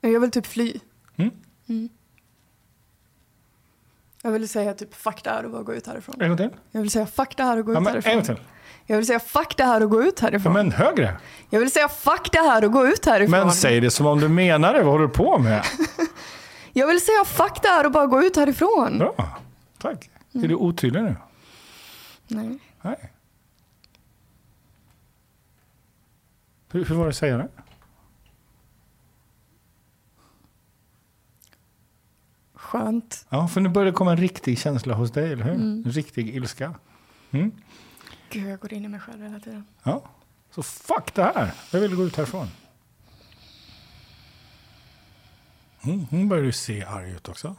Jag vill typ fly. Mm. Mm. Jag vill säga typ fuck det här och bara gå ut härifrån. En gång till. Jag vill säga fuck det här och gå Ja, ut men, en härifrån. gång till. Jag vill säga fuck det här och gå ut Ja, härifrån. men högre. Jag vill säga fuck det här och gå ut härifrån. Men säg det som om du menar det. Vad håller du på med? Jag vill säga fuck det här och bara gå ut härifrån. Bra. Tack. Är du otydlig nu? Nej. Nej. Hur, hur var det att säga det? Skönt. Ja, för nu börjar det komma en riktig känsla hos dig, eller hur? En riktig ilska. Mm. Gud, jag går in i mig själv hela tiden. Ja. Så fuck det här. Jag vill gå ut härifrån. Mm, nu börjar du se arg ut också.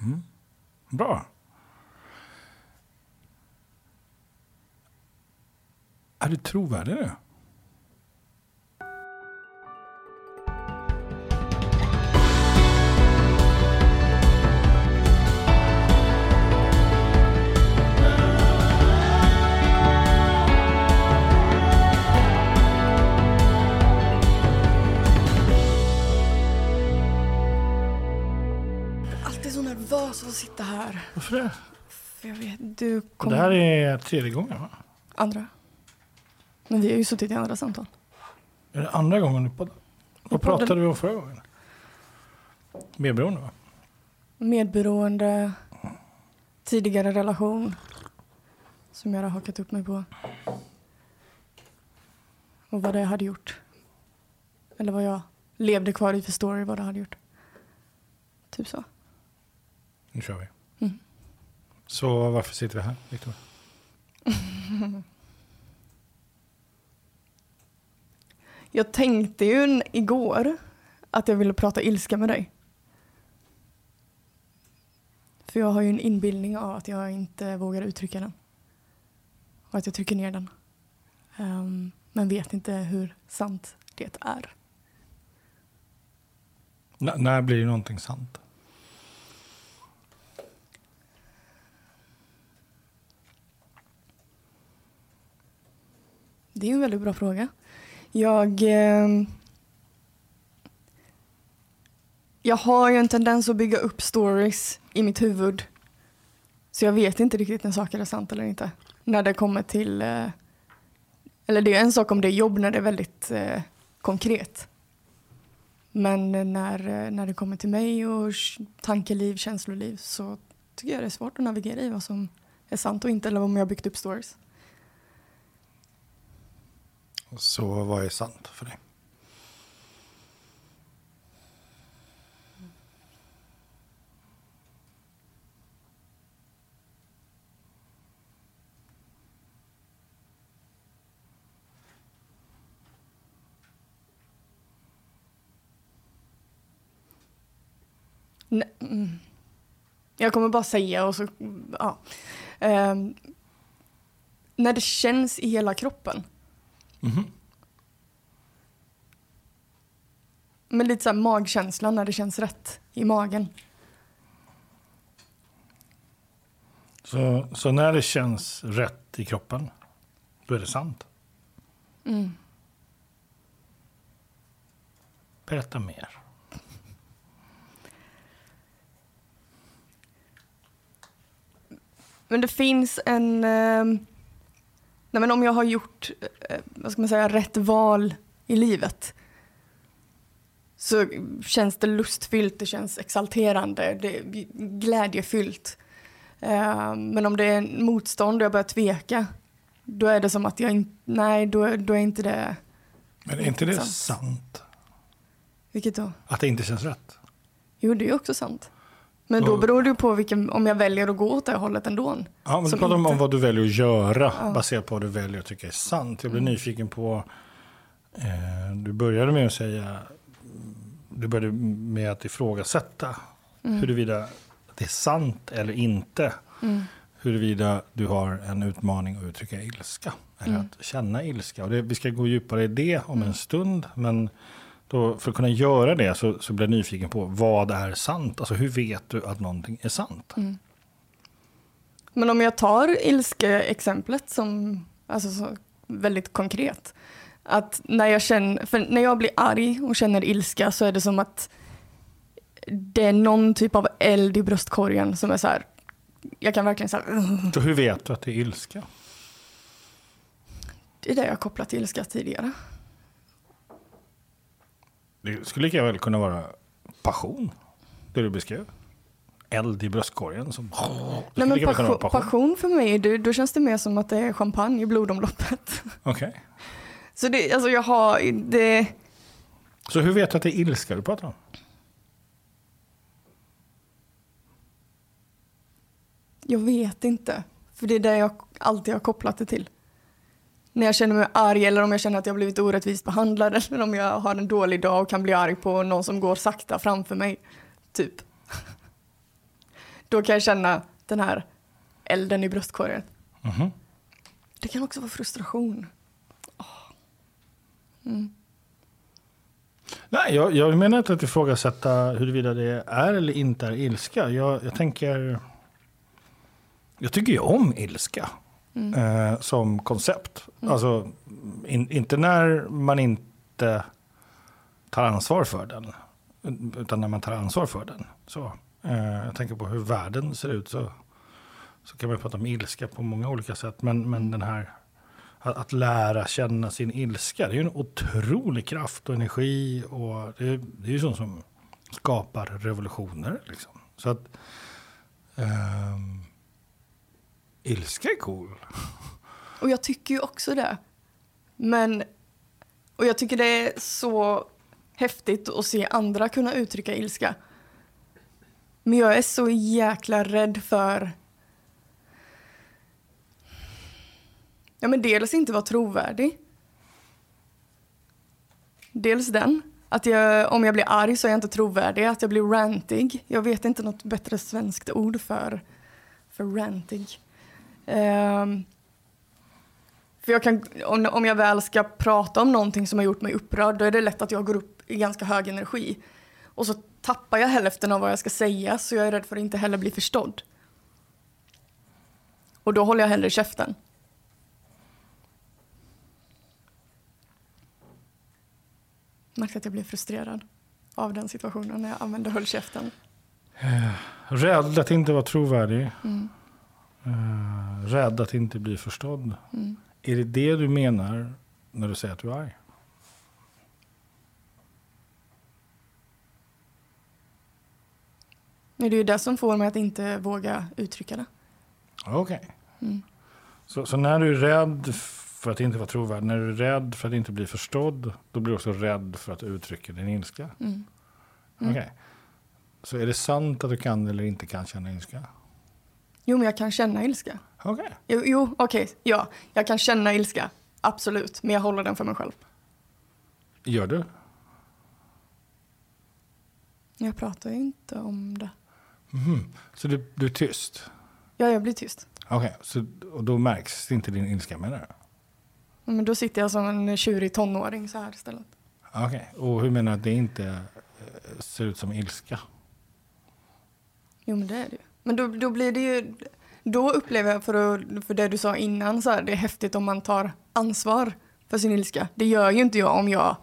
Mm. Bra. Är du trovärdig nu? Alltid så nervös av att sitta här. Varför det? För jag vet, du kom... Det här är tredje gången, va? Andra. Men vi har ju suttit i andra samtal. Är det andra gången du poddar? Vad podden- pratade vi om förra gången? Medberoende, va? Medberoende, tidigare relation som jag har hakat upp mig på. Och vad det hade gjort. Eller vad jag levde kvar i för story, vad det hade gjort. Typ så. Nu kör vi. Mm. Så varför sitter vi här, Victor? Jag tänkte ju igår att jag ville prata ilska med dig. För jag har ju en inbildning av att jag inte vågar uttrycka den. Och att jag trycker ner den. Ehm, men vet inte hur sant det är. N- när blir någonting sant? Det är ju en väldigt bra fråga. Jag... eh, jag har ju en tendens att bygga upp stories i mitt huvud. Så jag vet inte riktigt när saker är sant eller inte. När det kommer till... eh, eller det är en sak om det är jobb när det är väldigt eh, konkret. Men när, eh, när det kommer till mig och tankeliv, känsloliv så tycker jag det är svårt att navigera i vad som är sant och inte eller om jag har byggt upp stories. Så vad är sant för dig? Nej. Mm. Jag kommer bara säga och så, ja. Ehm, när det känns i hela kroppen. Mhm. Men lite så magkänslan när det känns rätt i magen. Så, så när det känns rätt i kroppen, då är det sant? Mm. Berätta mer. Men det finns en... ehm, nej men om jag har gjort eh, vad ska man säga, rätt val i livet så känns det lustfyllt, det känns exalterande, det är glädjefyllt. Eh, men om det är motstånd och jag börjar tveka då är det som att jag inte... Nej, då, då är inte det... Men är inte det Sant. sant? Vilket då? Att det inte känns rätt? Jo, det är också sant. Men då beror det ju på vilken, om jag väljer att gå åt det hållet ändå. Ja, men du pratar om inte- vad du väljer att göra Ja. baserat på vad du väljer att tycka är sant. Jag blir Mm. nyfiken på, eh, du började med att säga, du började med att ifrågasätta Mm. huruvida det är sant eller inte. Mm. Huruvida du har en utmaning att uttrycka ilska. Eller Mm. att känna ilska. Och det, vi ska gå djupare i det om Mm. en stund. Men då, för att kunna göra det så, så blir jag nyfiken på vad är sant? Alltså hur vet du att någonting är sant? Mm. Men om jag tar ilske-exemplet som alltså så väldigt konkret. Att när jag känner, för när jag blir arg och känner ilska så är det som att det är någon typ av eld i bröstkorgen som är så här, jag kan verkligen säga Så hur vet du att det är ilska? det är det jag kopplat till ilska tidigare. Det skulle lika väl kunna vara passion, det du beskrev. Eld i bröstkorgen. Som... Nej, men passion, passion för mig, det, då känns det mer som att det är champagne i blodomloppet. Okej. Så det, alltså jag har, det, Så hur vet du att det är ilska du pratar om? jag vet inte. För det är det jag alltid har kopplat det till. När jag känner mig arg eller om jag känner att jag blivit orättvist behandlad eller om jag har en dålig dag och kan bli arg på någon som går sakta framför mig. Typ. Då kan jag känna den här elden i bröstkorgen. Mhm. Det kan också vara frustration. Nej, jag, jag menar inte att ifrågasätta huruvida det är eller inte är ilska. Jag, jag tänker... Jag tycker ju om ilska eh, som koncept. Alltså, in, inte när man inte tar ansvar för den. Utan när man tar ansvar för den. Så, eh, jag tänker på hur världen ser ut. Så, så kan man prata om ilska på många olika sätt. Men, men den här att, att lära känna sin ilska, det är ju en otrolig kraft och energi. Och det, det är ju sånt som skapar revolutioner. Liksom. Så att ehm, ilska är cool. Och jag tycker ju också det. Men, och jag tycker det är så häftigt att se andra kunna uttrycka ilska. Men jag är så jäkla rädd för Ja men dels inte vara trovärdig. Dels den. Att jag, om jag blir arg så är jag inte trovärdig. Att jag blir rantig. Jag vet inte något bättre svenskt ord för, för rantig. Ehm, för jag kan, om, om jag väl ska prata om någonting som har gjort mig upprörd då är det lätt att jag går upp i ganska hög energi. Och så tappar jag hälften av vad jag ska säga så jag är rädd för att inte heller bli förstådd. Och då håller jag hellre käften. Märkte att jag blev frustrerad av den situationen när jag använde höll käften. Rädd att inte vara trovärdig. Mm. Eh, rädd att inte bli förstådd. Mm. Är det det du menar när du säger att du är arg? Det är ju det som får mig att inte våga uttrycka det. Okej. Mm. Så, så när du är rädd för att inte vara trovärdig, när du är rädd för att inte bli förstådd, då blir du också rädd för att uttrycka din ilska? Mm. Okej. Så är det sant att du kan eller inte kan känna ilska? Jo, men jag kan känna ilska. Okej. Jo, jo okej, ja. Jag kan känna ilska. Absolut. Men jag håller den för mig själv. Gör du? Jag pratar ju inte om det. Mhm. Så du, du är tyst? Ja, jag blir tyst. Okej, så och då märks inte din ilska menar du? Ja, Men då sitter jag som en tjurig tonåring så här istället. Okej, och hur menar du att det inte eh, ser ut som ilska? Jo, men det är det ju. Men då, då blir det ju... Då upplever jag, för, att, för det du sa innan, så här, det är häftigt om man tar ansvar för sin ilska. Det gör ju inte jag om jag...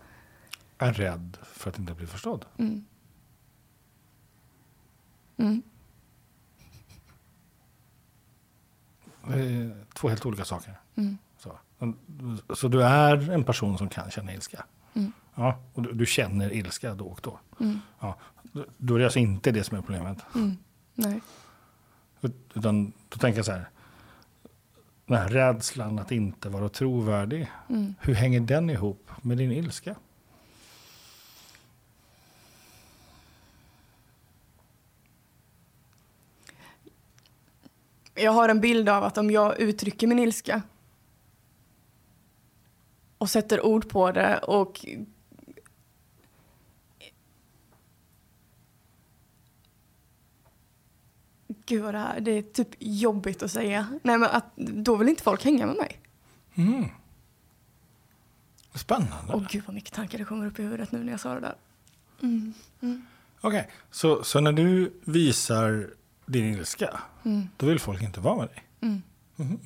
Är rädd för att inte bli förstådd? Mm. Mm. Två helt olika saker. Mm. Så. så du är en person som kan känna ilska? Mm. Ja, och du, du känner ilska då och då? Mm. Ja, då- då är det alltså inte det som är problemet? Mm. Nej. Ut- Utan då tänker jag så här. Den här rädslan att inte vara trovärdig. Mm. Hur hänger den ihop med din ilska? Jag har en bild av att om jag uttrycker min ilska och sätter ord på det och Gud vad det här, det är typ jobbigt att säga. Nej men att, då vill inte folk hänga med mig. Mm. Spännande. Åh gud vad mycket tankar det kommer upp i huvudet nu när jag sa det där. Mm. Mm. Okej, så, så när du visar din ilska, Mm. då vill folk inte vara med dig? Mm. Mhm.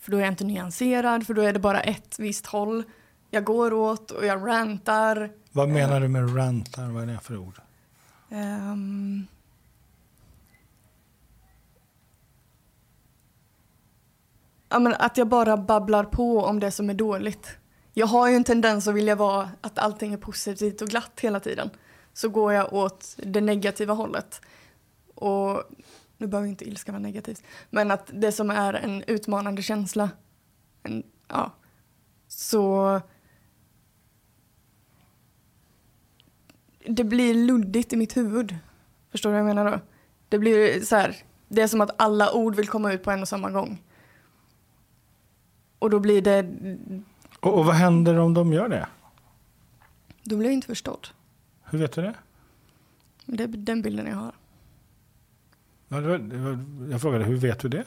För då är jag inte nyanserad, för då är det bara ett visst håll jag går åt och jag rantar. Vad menar du med rantar? Vad är det för ord? Um, ja, men att jag bara babblar på om det som är dåligt. Jag har ju en tendens att vilja vara att allting är positivt och glatt hela tiden. Så går jag åt det negativa hållet. Och nu behöver inte ilska vara negativt, men att det som är en utmanande känsla, en, ja, så det blir luddigt i mitt huvud. Förstår du vad jag menar då? Det blir så här, det är som att alla ord vill komma ut på en och samma gång. Och då blir det... Och, och vad händer om de gör det? Då blir jag inte förstådd. Hur vet du det? Det är den bilden jag har. Jag frågade, hur vet du det?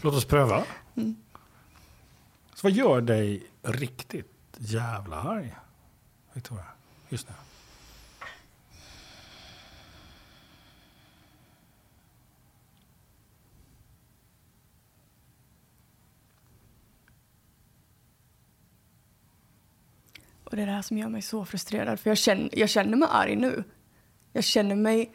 Låt oss pröva. Mm. Så vad gör dig riktigt jävla arg, Victoria, just nu? Och det är det här som gör mig så frustrerad. För jag känner, jag känner mig arg nu. Jag känner mig...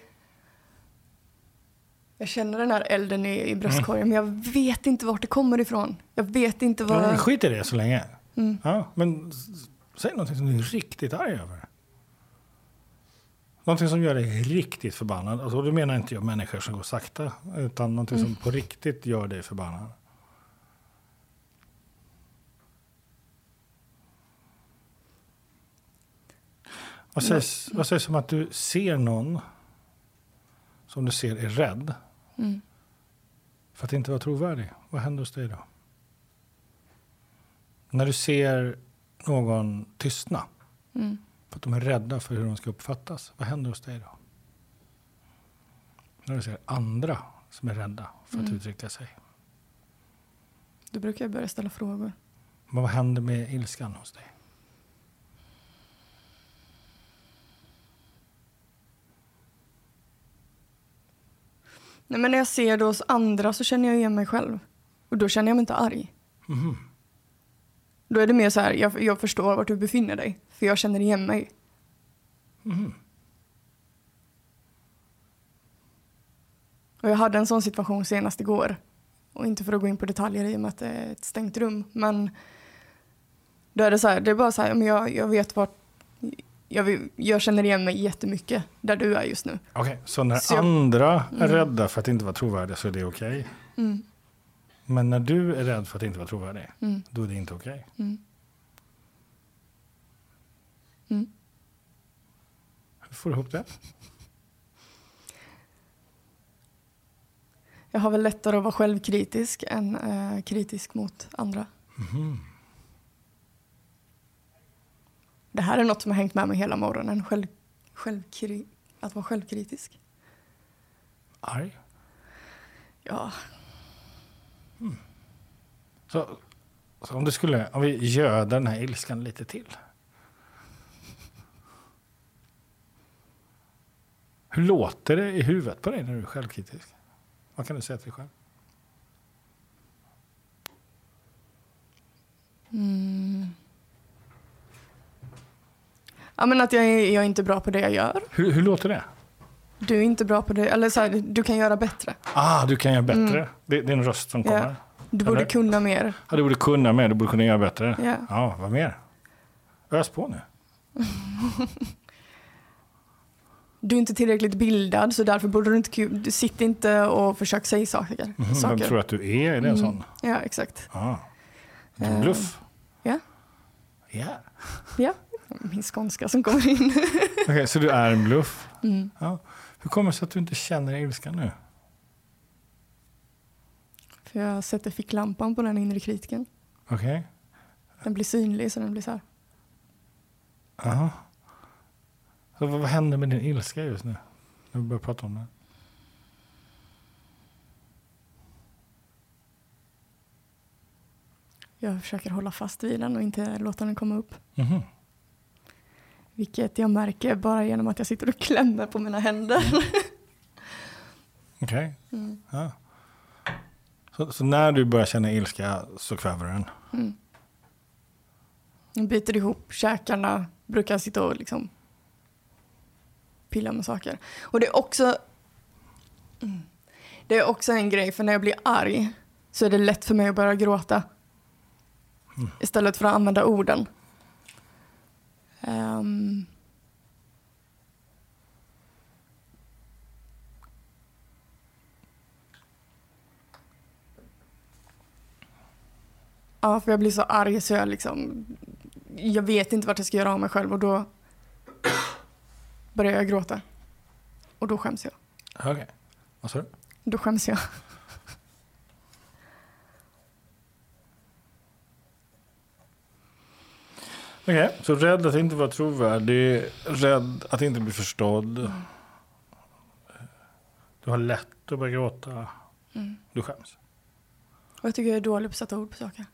Jag känner den här elden i, i bröstkorgen, mm. men jag vet inte vart det kommer ifrån. Jag vet inte vad... Ja, skit i det så länge. Mm. Ja, men säg någonting som du är riktigt arg över. Någonting som gör dig riktigt förbannad. Alltså, då menar inte jag människor som går sakta, utan någonting mm. som på riktigt gör dig förbannad. Vad sägs, vad sägs om att du ser någon som du ser är rädd mm. för att inte vara trovärdig? Vad händer hos dig då? När du ser någon tystna mm. för att de är rädda för hur de ska uppfattas, vad händer hos dig då? När du ser andra som är rädda för att mm. uttrycka sig. Då brukar jag börja ställa frågor. Men vad händer med ilskan hos dig? Nej, men när jag ser det hos andra så känner jag igen mig själv. Och då känner jag mig inte arg. Mm. Då är det mer så här, jag, jag förstår vart du befinner dig. För jag känner igen mig. Mm. Och jag hade en sån situation senast igår. Och inte för att gå in på detaljer i och med att det är ett stängt rum. Men då är det så här, det är bara så här, men jag, jag vet vart jag, jag känner igen mig jättemycket där du är just nu. Okej, okay, så när så andra jag, är mm. rädda för att inte vara trovärdiga så är det okej? Okay. Mm. Men när du är rädd för att inte vara trovärdig, mm. då är det inte okej? Okay. Mm. mm. Hur får du ihop det? Jag har väl lättare att vara självkritisk än äh, kritisk mot andra. Mm. Det här är något som har hängt med mig hela morgonen. Själv, självkri, att vara självkritisk. Arg? Ja. Mm. Så, så, om du skulle, om vi göder den här ilskan lite till. Hur låter det i huvudet på dig när du är självkritisk? Vad kan du säga till dig själv? Mm. Ja, men att jag är, jag är inte bra på det jag gör. Hur, hur låter det? Du är inte bra på det, eller så här, du kan göra bättre. Ah, du kan göra bättre. Mm. Det, det, är en röst som kommer. Ja. Du borde eller? kunna mer. Ja, du borde kunna mer, du borde kunna göra bättre. Ja, ja vad mer? Ös på nu. du är inte tillräckligt bildad så därför borde du inte, du sitter inte och försöker säga saker. Mm, saker. Vem tror att du är? Är det en mm. sån? Ja, exakt. Ah. Bluff? Uh, ja. Yeah. Ja min skånska som kommer in. Okej, okay, så du är en bluff? Mm. Ja. Hur kommer det sig att du inte känner ilskan nu? För jag sätter ficklampan på den inre kritiken. Okej. Okay. Den blir synlig så den blir så här. Aha. Så vad, vad händer med din ilska just nu? När vi börjar prata om det. Jag försöker hålla fast vid den och inte låta den komma upp. Mm -hmm. Vilket jag märker bara genom att jag sitter och klämmer på mina händer. Okej. Ja. Så, så när du börjar känna ilska så kväver du den? Jag biter ihop käkarna, brukar sitta och liksom pilla med saker. Och det är också Mm. det är också en grej, för när jag blir arg så är det lätt för mig att börja gråta. Istället för att använda orden. Ehm. Ja, för jag blir så arg så jag liksom... Jag vet inte vart jag ska göra av mig själv och då börjar jag gråta. Och då skäms jag. Okej. Vad sa du? Då skäms jag. Okej, så rädd att inte vara trovärdig, rädd att inte bli förstådd. Du har lätt att börja gråta. Du skäms. Och jag tycker jag är dålig på att sätta ord på saker.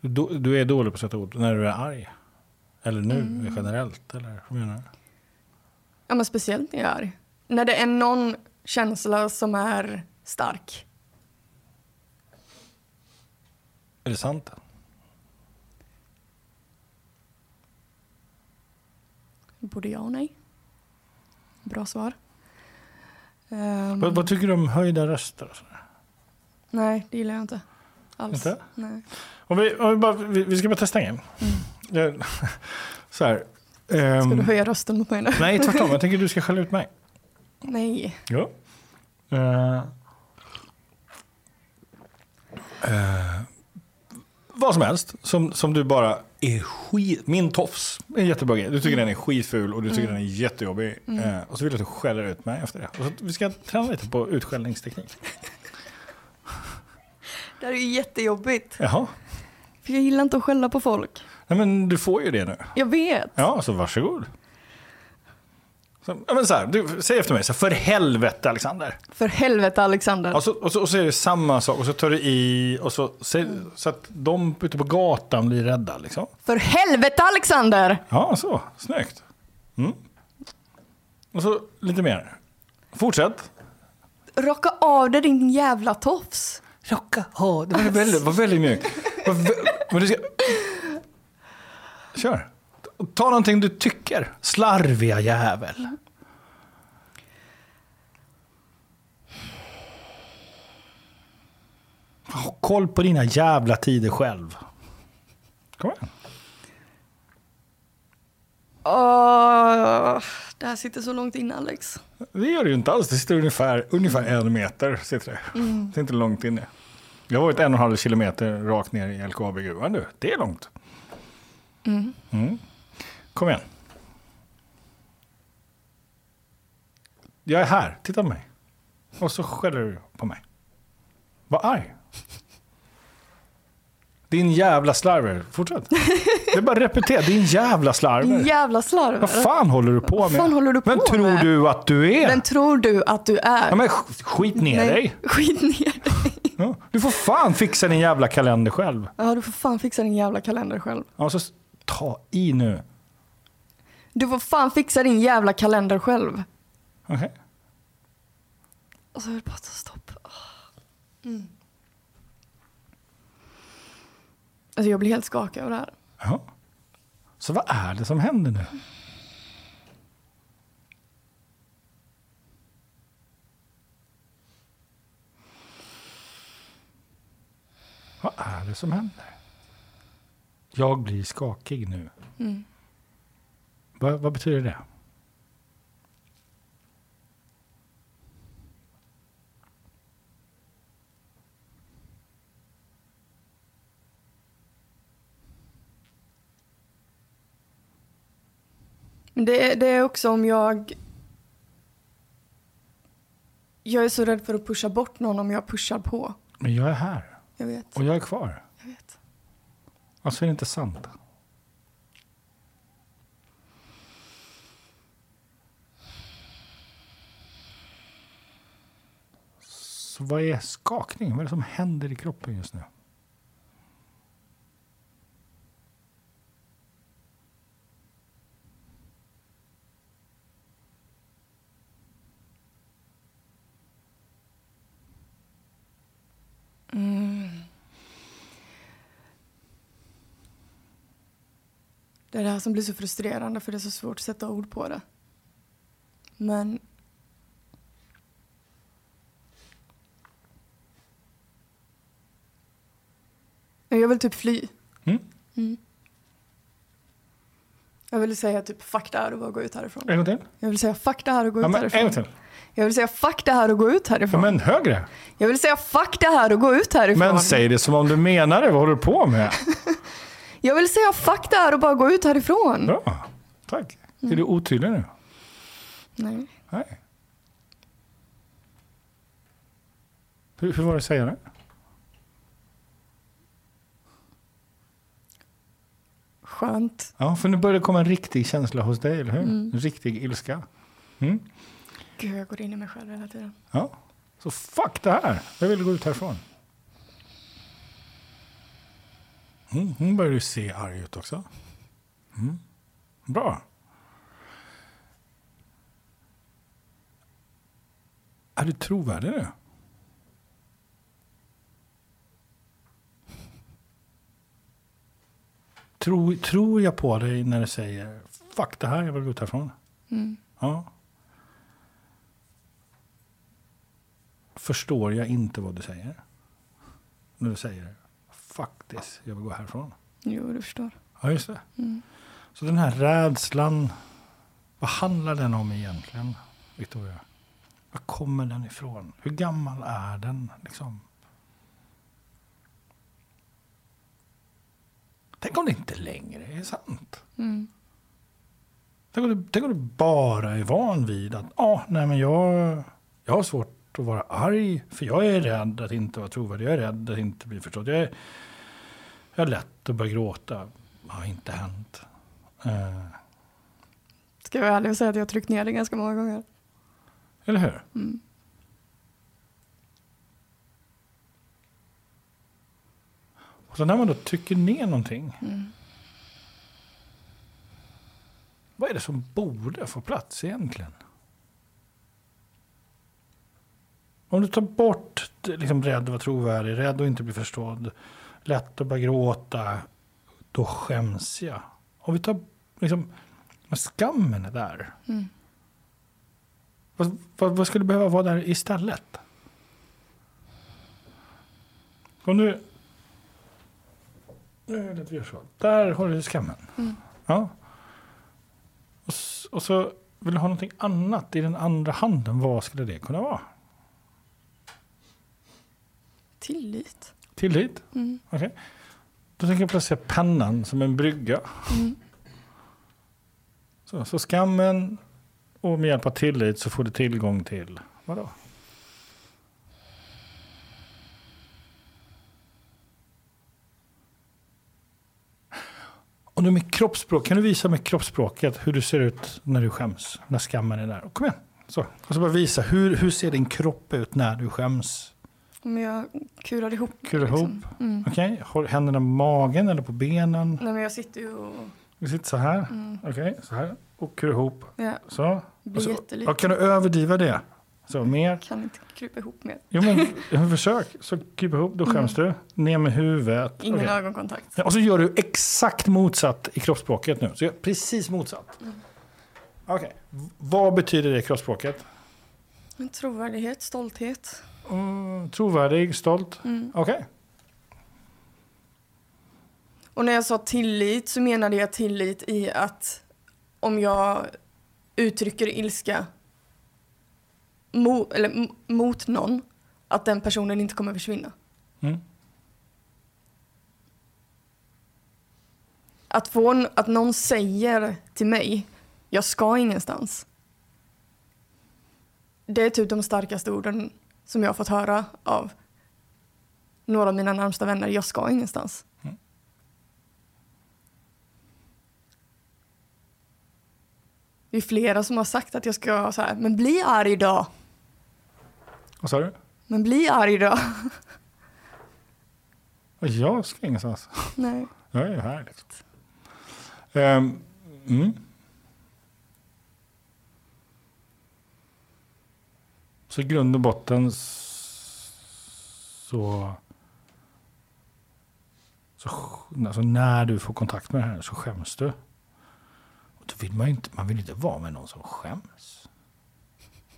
Du, du är dålig på att sätta ord när du är arg. Eller nu generellt, eller hur menar du? Ja, men speciellt när jag är arg. När det är någon känsla som är stark. Är det sant? Både ja och nej. Bra svar. Ehm, Vad, vad tycker du om höjda röster? nej, det gillar jag inte. Alls. Inte? Nej. Om vi, om vi, bara, vi, vi ska bara testa en grej. Det- Så här. Ska ehm, du höja rösten mot mig nu? nej, tvärtom. Jag tänker att du ska skälla ut mig. Nej. Ja. Eh, eh, vad som helst som, som du bara är skit... Min tofs är jättebra grej. Du tycker den är skitful och du tycker den är jättejobbig. Eh, och så vill jag att du skäller ut mig efter det. Och så, vi ska träna lite på utskällningsteknik. Det här är ju jättejobbigt. Jaha. För jag gillar inte att skälla på folk. Nej, men du får ju det nu. Jag vet. Ja, så varsågod. Så, ja, men så här, du, säg efter mig, så här, för helvete Alexander. För helvete Alexander. Och så, och, så, och så är det samma sak, och så tar du i, och så, så, så att de ute på gatan blir rädda. Liksom. För helvete Alexander! Ja, så. Snyggt. Mm. Och så lite mer. Fortsätt. Rocka av dig din jävla tofs. Rocka av. Det var väldigt, var väldigt mjukt. Men du ska... Kör. Ta någonting du tycker. Slarviga jävel. Ha koll på dina jävla tider själv. Kom igen. Åh, det här sitter så långt inne Alex. Det gör det ju inte alls. Det sitter ungefär, ungefär en meter. Sitter det. det är inte långt inne. Jag har varit en och en halv kilometer rakt ner i LKAB-gruvan nu. Det är långt. Mm. Kom igen. Jag är här. Titta på mig. Och så skäller du på mig. Var arg. Din jävla slarver. Fortsätt. Det är bara repetera. Din jävla slarver. Din jävla slarv. Vad fan håller du på med? Vad fan håller du Vem på tror med? du att du är? Vem tror du att du är? Ja, men sk- skit ner Nej, dig. Skit ner dig. Ja, du får fan fixa din jävla kalender själv. Ja, du får fan fixa din jävla kalender själv. Ja, så ta i nu. Du får fan fixa din jävla kalender själv. Okej. Och så är det bara att ta stopp. Åh. Mm. Alltså jag blir helt skakig av det här. Ja. Så vad är det som händer nu? Vad är det som händer? Jag blir skakig nu. Vad, vad betyder det? Det, det är också om jag... Jag är så rädd för att pusha bort någon om jag pushar på. Men jag är här Jag vet. och jag är kvar. Jag vet. Alltså är det inte sant. Så vad är skakning? Vad är det som händer i kroppen just nu? Mm. Det är det här som blir så frustrerande för det är så svårt att sätta ord på det. Men jag vill typ fly. Mm. Mm. Jag vill säga typ fuck det här och bara gå ut härifrån. En gång till. Jag vill säga fuck det här och gå Ja, ut men, en härifrån. gång till. Jag vill säga fuck det här och gå ut Ja, härifrån. men högre. Jag vill säga fuck det här och gå ut härifrån. Men säg det som om du menar det. Vad håller du på med? Jag vill säga fuck det här och bara gå ut härifrån. Bra. Tack. Är du otydlig nu? Nej. Nej. Hur, hur var det att säga det? Skönt. Ja, för nu börjar det komma en riktig känsla hos dig, eller hur? En riktig ilska. Mm. Gud, jag går in i mig själv hela tiden. Ja. Så fuck det här. Jag vill gå ut härifrån. Mm, nu börjar du se arg ut också. Mm. Bra. Är du trovärdig nu? Tror, tror jag på dig när du säger fuck det här, jag vill gå ut härifrån? Mm. Ja. Förstår jag inte vad du säger? När du säger fuck this, jag vill gå härifrån. Jo, du förstår. Ja, just det. Mm. Så den här rädslan, vad handlar den om egentligen, Victoria? Var kommer den ifrån? Hur gammal är den? Liksom? Tänk om det inte längre är sant? Mm. Tänk om, du, tänk om du bara är van vid att ah, nej, men jag, jag har svårt att vara arg. För jag är rädd att inte vara trovärdig. Jag är rädd att inte bli förstådd. Jag är, jag är lätt att börja gråta. Det har inte hänt. Eh, Ska jag vara ärlig och säga att jag har tryckt ner det ganska många gånger. eller hur? Mm. Och så när man då trycker ner någonting. Mm. Vad är det som borde få plats egentligen? Om du tar bort liksom, rädd att vara trovärdig, rädd att inte bli förstådd, lätt att börja gråta, då skäms jag. Om vi tar, liksom, men skammen är där. Mm. Vad, vad, vad skulle behöva vara där istället? Om du... Det vi gör så. Där har du skammen. Mm. Ja. Och, och så vill du ha någonting annat i den andra handen. Vad skulle det kunna vara? Tillit. Tillit? Mm. Okej. Då tänker jag placera pennan som en brygga. Mm. Så, så skammen och med hjälp av tillit så får du tillgång till vadå? Och nu med kroppsspråk, kan du visa med kroppsspråket hur du ser ut när du skäms? När skammen är där. Kom igen. Så. Och så bara visa, hur, hur ser din kropp ut när du skäms? Om jag kurar ihop. Kurar ihop. Mm. Okej, har händerna på magen eller på benen? Nej men jag sitter ju och Vi sitter så här. mm, Okej, så här. Och kurar ihop. ja, Så. blir Och så ja, kan du överdriva det? Så mer. Kan inte krypa ihop mer. Jo men försök. Så kryp ihop, då skäms du. Ner med huvudet. Ingen Okej. ögonkontakt. Och så gör du exakt motsatt i kroppsspråket nu. Så precis motsatt. Okej. V- Vad betyder det i kroppsspråket? En trovärdighet, stolthet. Mm, trovärdig, stolt. Mm. Okej. Och när jag sa tillit så menade jag tillit i att om jag uttrycker ilska mo, eller, mot någon, att den personen inte kommer försvinna. Mm. Att, få att någon säger till mig, jag ska ingenstans. Det är typ de starkaste orden som jag har fått höra av några av mina närmsta vänner. Jag ska ingenstans. Mm. Det är flera som har sagt att jag ska så här, men bli arg då. Vad sa du? Men bli arg då. Jag ska ingenstans. Nej. Jag är ju här. Liksom. Ehm, mm. Så i grund och botten så, så alltså när du får kontakt med det här så skäms du. då vill man, inte, man vill inte vara med någon som skäms.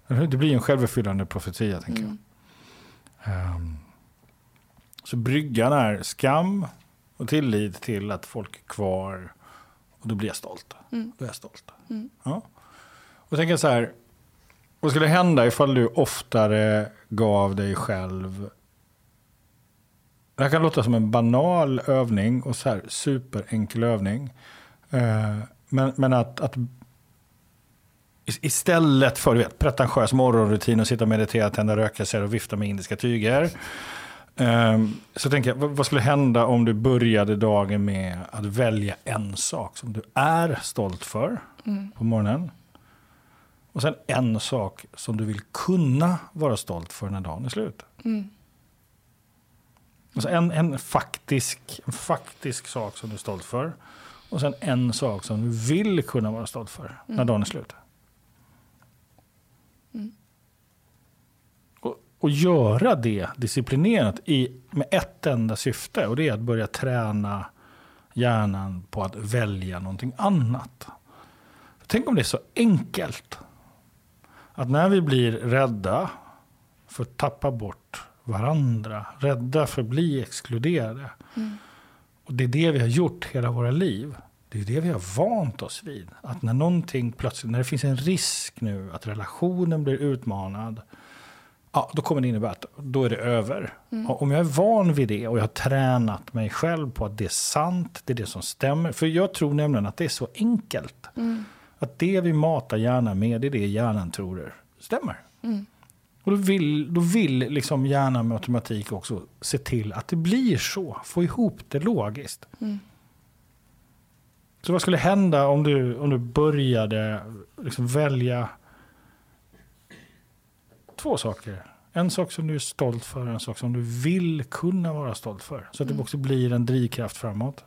Det blir en självuppfyllande profetia, tänker Mm. jag. Um, så bryggan är skam och tillit till att folk är kvar. Och då blir jag stolt. Mm. Då är jag stolt. Mm. Ja. Och tänker så här, vad skulle hända ifall du oftare gav dig själv det här kan låta som en banal övning och så här superenkel övning. Eh, men, men att, att istället för du vet, pretentiös morgonrutin och sitta och meditera, tända rökelser och vifta med indiska tyger. eh, Så tänker jag, vad vad skulle hända om du började dagen med att välja en sak som du är stolt för Mm. på morgonen. Och sen en sak som du vill kunna vara stolt för när dagen är slut. Mm. Alltså en, en, faktisk, en faktisk sak som du är stolt för. Och sen en sak som du vill kunna vara stolt för när Mm. dagen är slut. Mm. Och, göra det disciplinerat i, med ett enda syfte. Och det är att börja träna hjärnan på att välja någonting annat. Tänk om det är så enkelt. Att när vi blir rädda för att tappa bort varandra, rädda för att bli exkluderade. Mm. Och det är det vi har gjort hela våra liv. Det är det vi har vant oss vid. Att när någonting plötsligt, när det finns en risk nu att relationen blir utmanad. Ja, då kommer det innebära att då är det över. Mm. Om jag är van vid det och jag har tränat mig själv på att det är sant, det är det som stämmer. För jag tror nämligen att det är så enkelt. Mm. Att det vi matar hjärnan med, det är det hjärnan tror det stämmer. Mm. Och då vill, då vill liksom hjärnan med automatik också se till att det blir så. Få ihop det logiskt. Mm. Så vad skulle hända om du, om du började liksom välja två saker? En sak som du är stolt för, en sak som du vill kunna vara stolt för. Så att det Mm. också blir en drivkraft framåt.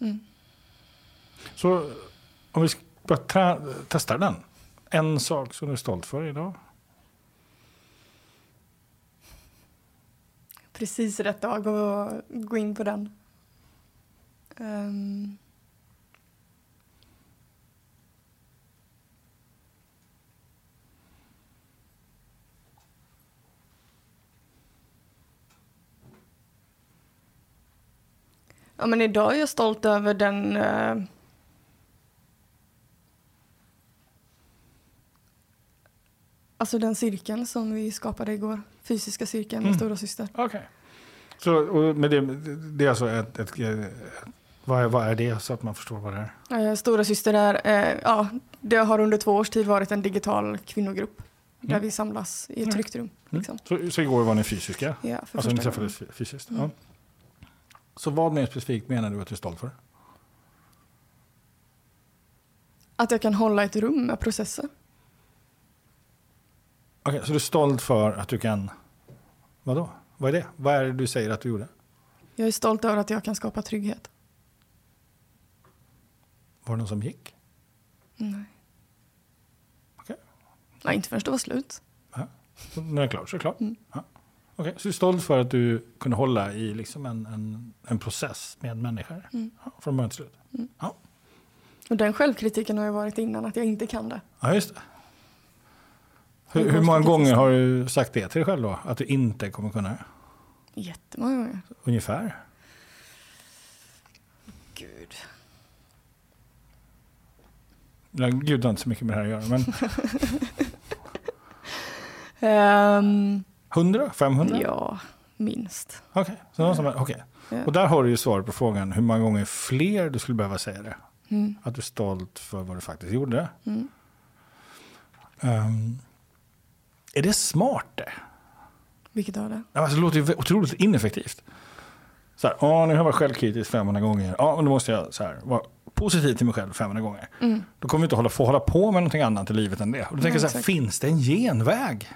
Mm. Så om vi ska bara tra- testa den. En sak som du är stolt för idag. Precis rätt dag att gå in på den. Ehm. Ja, men idag är jag stolt över den eh, Alltså den cirkeln som vi skapade igår. Fysiska cirkeln med Mm. stora syster. Okej. Så och med det, det är alltså ett, ett, ett vad, är, vad är det så att man förstår vad det är? Eh, Stora syster är, eh, ja, det har under två års tid varit en digital kvinnogrupp. Där Mm. vi samlas i ett Mm. tryggt rum. Mm. Liksom. Så, så igår var ni fysiska? Ja, för Alltså ni första gången. träffades fy- fysiskt? Ja. Så vad mer specifikt menar du att du är stolt för? Att jag kan hålla ett rum med processer. Okej, så du är stolt för att du kan... Vadå? Vad är det? Vad är det du säger att du gjorde? Jag är stolt över att jag kan skapa trygghet. Var det någon som gick? Nej. Okej. Nej, inte förrän det var slut. Så när det är klart så är det klart? Mm. Ja. Okej, så du är stolt för att du kunde hålla i liksom en, en, en process med människor? Mm. Ja, från början till slut? Och den självkritiken har ju varit innan att jag inte kan det. Ja, just det. Hur, hur många gånger har du sagt det till dig själv då? Att du inte kommer kunna det? Jättemånga gånger. Ungefär? Gud. Ja, Gud har inte så mycket med det här att göra, men Ehm, 100? 500? ja, minst. Okej, så någon som- okej. Ja. Och där har du ju svar på frågan hur många gånger fler du skulle behöva säga det. Mm. Att du är stolt för vad du faktiskt gjorde. Mm. Ehm, är det smart det? Vilket av det? Alltså, det låter ju otroligt ineffektivt. Så här, "Ja, nu har jag varit självkritisk 500 gånger. Ja, men då måste jag så här, vara positiv till mig själv 500 gånger. Mm. Då kommer vi inte hålla, få hålla på med någonting annat i livet än det. Och då tänker jag så här, finns det en genväg?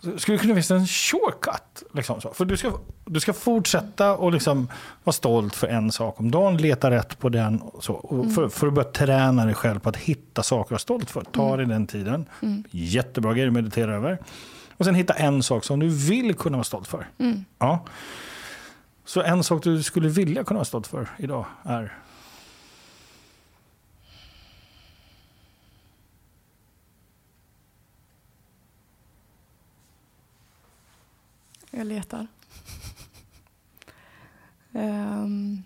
Skulle det kunna finnas en shortcut? Liksom så? För du ska, du ska fortsätta och liksom vara stolt för en sak om dagen, leta rätt på den. Och så, och för, för att börja träna dig själv på att hitta saker att vara stolt för. Ta dig den tiden. Mm. Jättebra grej att meditera över. Och sen hitta en sak som du vill kunna vara stolt för. Mm. Ja. Så en sak du skulle vilja kunna vara stolt för idag är? Jag letar. Ehm.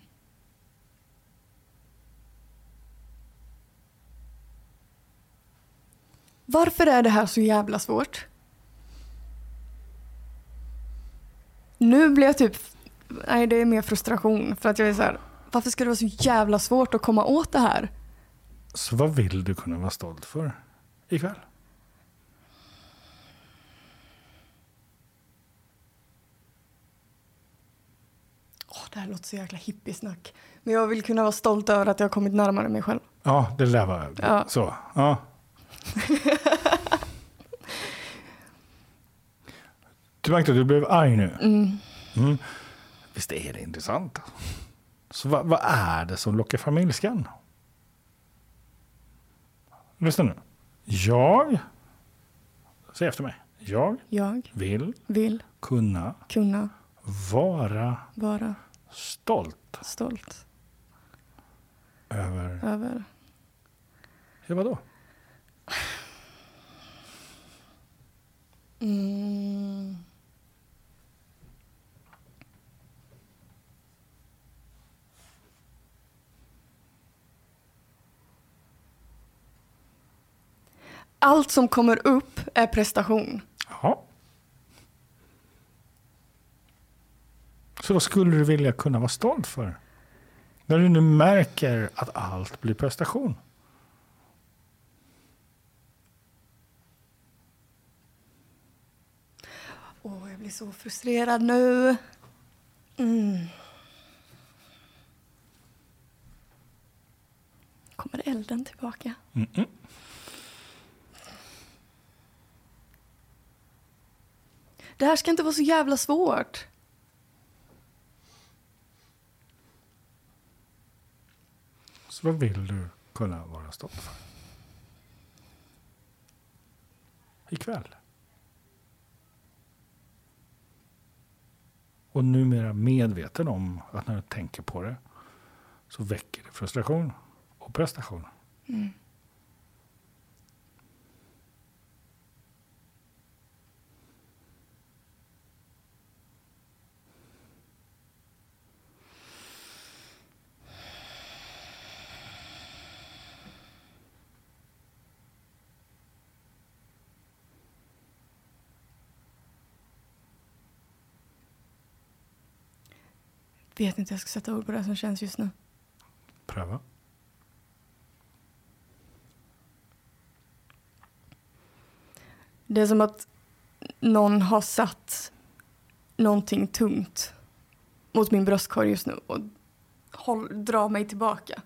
Varför är det här så jävla svårt? Nu blir jag typ... Nej, det är mer frustration. För att jag är så här, varför ska det vara så jävla svårt att komma åt det här? Så vad vill du kunna vara stolt för ikväll? Det här låter så jäkla hippiesnack. Men jag vill kunna vara stolt över att jag har kommit närmare mig själv. Ja, det lär vara Ja. så. Ja. du märkte att du blev arg nu. Mm. Mm. Visst är det intressant? Så vad, vad är det som lockar fram ilskan? Lyssna nu. Jag, säg efter mig. Jag Jag vill vill kunna kunna vara vara stolt stolt över... över... Ja, vadå? Mm. Allt som kommer upp är prestation. Ja. Så vad skulle du vilja kunna vara stolt för? När du nu märker att allt blir prestation. Åh, jag blir så frustrerad nu. Mm. Kommer elden tillbaka? Mm-mm. Det här ska inte vara så jävla svårt. Så vad vill du kunna vara stolt för? Ikväll. Och numera medveten om att när du tänker på det så väcker det frustration och prestation. Mm. Vet inte hur jag ska sätta ord på det som känns just nu. Pröva. Det är som att någon har satt någonting tungt mot min bröstkorg just nu och håll, drar mig tillbaka.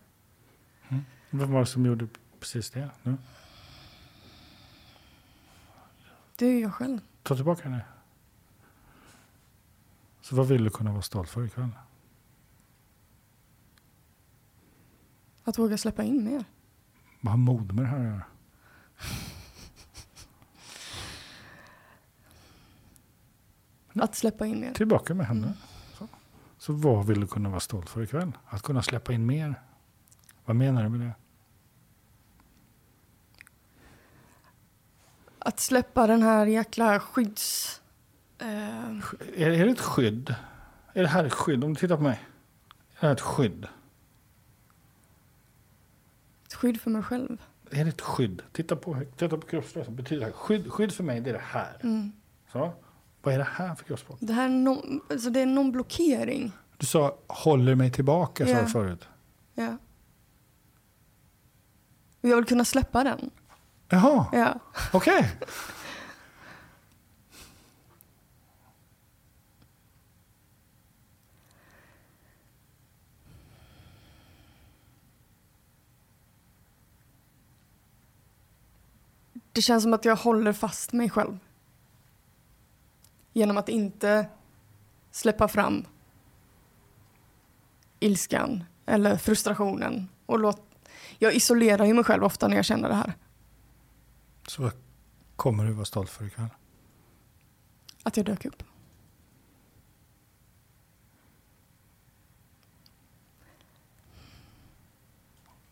Vad var det som gjorde precis det? Nu? Det är jag själv. Ta tillbaka det. Så vad vill du kunna vara stolt för ikväll? Att våga släppa in mer. Vad har mod med det här att göra? Att släppa in mer. Tillbaka med henne. Så. så vad vill du kunna vara stolt för ikväll? Att kunna släppa in mer? Vad menar du med det? Att släppa den här jäkla skydds... Eh, Är, är det ett skydd? Är det här ett skydd? Om du tittar på mig. Är det här ett skydd? Ett skydd för mig själv. Är det ett skydd? Titta på, titta på kroppsspråket. Betyder det? Skydd, skydd för mig, det är det här. Mm. Så. Vad är det här för kroppsspråk? Det här är någon, alltså det är någon blockering. Du sa håller mig tillbaka, sa Ja. du förut. Ja. Och jag vill kunna släppa den. Jaha, Ja. okej. Det känns som att jag håller fast mig själv. Genom att inte släppa fram ilskan eller frustrationen. Och låt... Jag isolerar ju mig själv ofta när jag känner det här. Så vad kommer du vara stolt för ikväll? Att jag dök upp.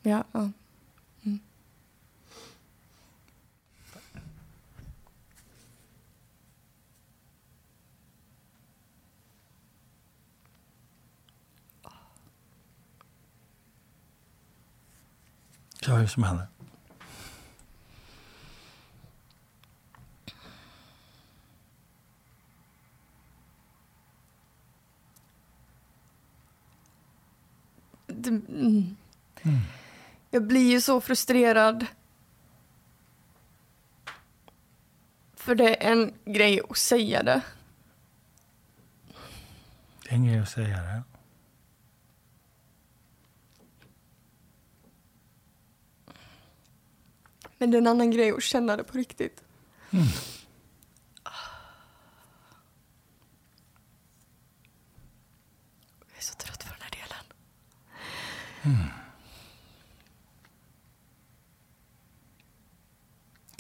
Ja, ja. Ja, hur som händer. Det, mm. Jag blir ju så frustrerad. För det är en grej att säga det. Det är en grej att säga det. Men det är en annan grej att känna det på riktigt. Jag är så trött på den här delen.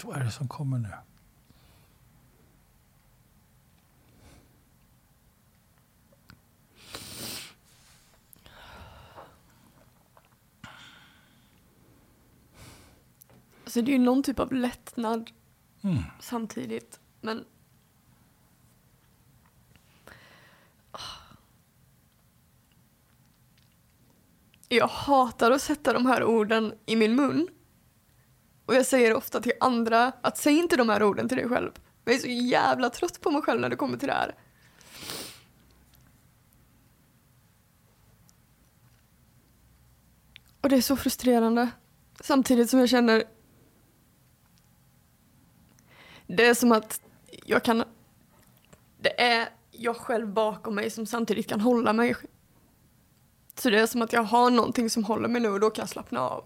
Vad är det som kommer nu? Alltså det är ju någon typ av lättnad Mm. samtidigt. Men... Jag hatar att sätta de här orden i min mun. Och jag säger ofta till andra att säg inte de här orden till dig själv. Jag är så jävla trött på mig själv när det kommer till det här. Och det är så frustrerande. Samtidigt som jag känner det är som att jag kan... Det är jag själv bakom mig som samtidigt kan hålla mig. Så det är som att jag har någonting som håller mig nu och då kan jag slappna av.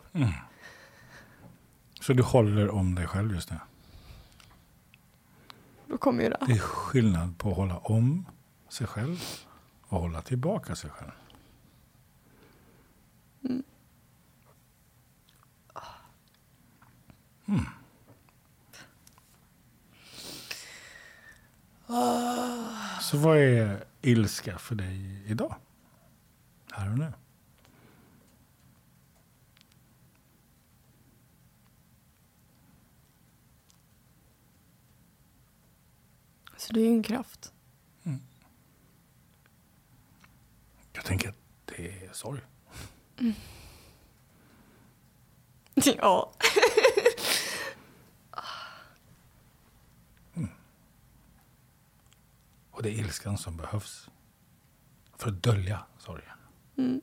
Så du håller om dig själv just nu? Då kommer ju det. Det är skillnad på att hålla om sig själv och hålla tillbaka sig själv. Mm. Så vad är ilska för dig idag? Här och nu? Så det är ju en kraft. Jag tänker att det är sorg. Ja. Och det är ilskan som behövs för att dölja sorgen. Mm.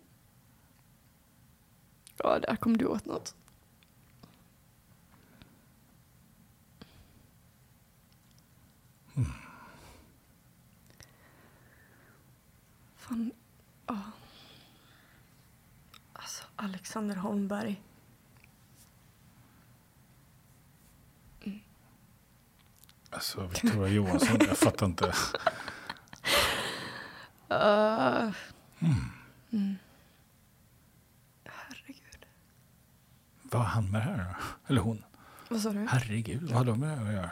Ja, där kom du åt något. Fan, ja. Alltså, Alexander Holmberg. Alltså Victoria Johansson, jag fattar inte. Uh. Mm. Herregud. Vad har han med det här då? Eller hon? Vad sa du? Herregud, vad har de med det att göra?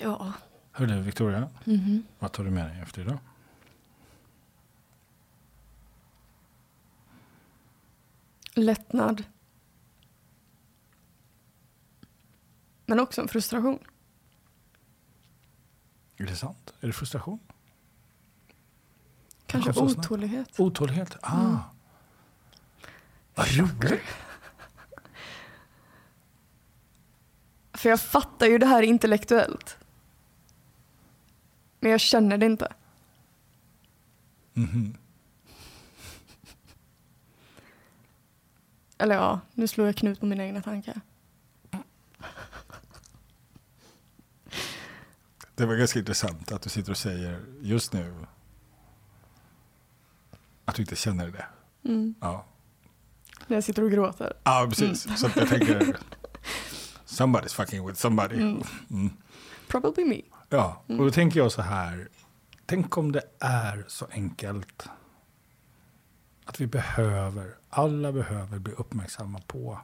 Ja. Hör du Victoria, Mhm. vad tar du med dig efter idag? Lättnad. Men också en frustration. Är det sant? Är det frustration? Kanske snabbt. otålighet. Otålighet? Ah. Vad roligt. För jag fattar ju det här intellektuellt. Men jag känner det inte. Mhm. Eller ja, nu slår jag knut på mina egna tankar. Det var ganska intressant att du sitter och säger just nu att du inte känner det. Mm. Ja, När jag sitter och gråter. ja precis. Så att jag tänker somebody's fucking with somebody. Mm. Probably me. Ja, och då tänker jag så här. Tänk om det är så enkelt att vi behöver, alla behöver bli uppmärksamma på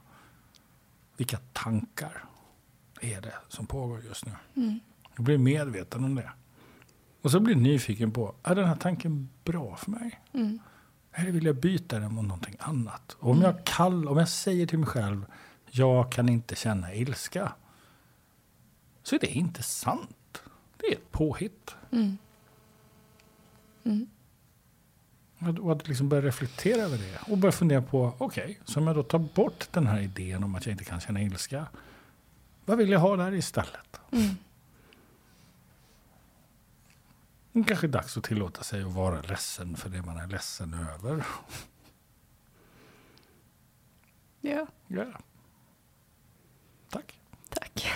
vilka tankar är det som pågår just nu. Och bli medveten om det. Och så bli nyfiken på, är den här tanken bra för mig? Mm. Eller vill jag byta den mot någonting annat? Och om, jag kall, om jag säger till mig själv, jag kan inte känna ilska. Så är det inte sant. Det är ett påhitt. Mm. Mm. Och att liksom börja reflektera över det. Och börja fundera på, okej, okay, så om jag då tar bort den här idén om att jag inte kan känna ilska. Vad vill jag ha där istället? Mm. Det kanske är dags att tillåta sig att vara ledsen för det man är ledsen över. Ja. ja. Tack. Tack.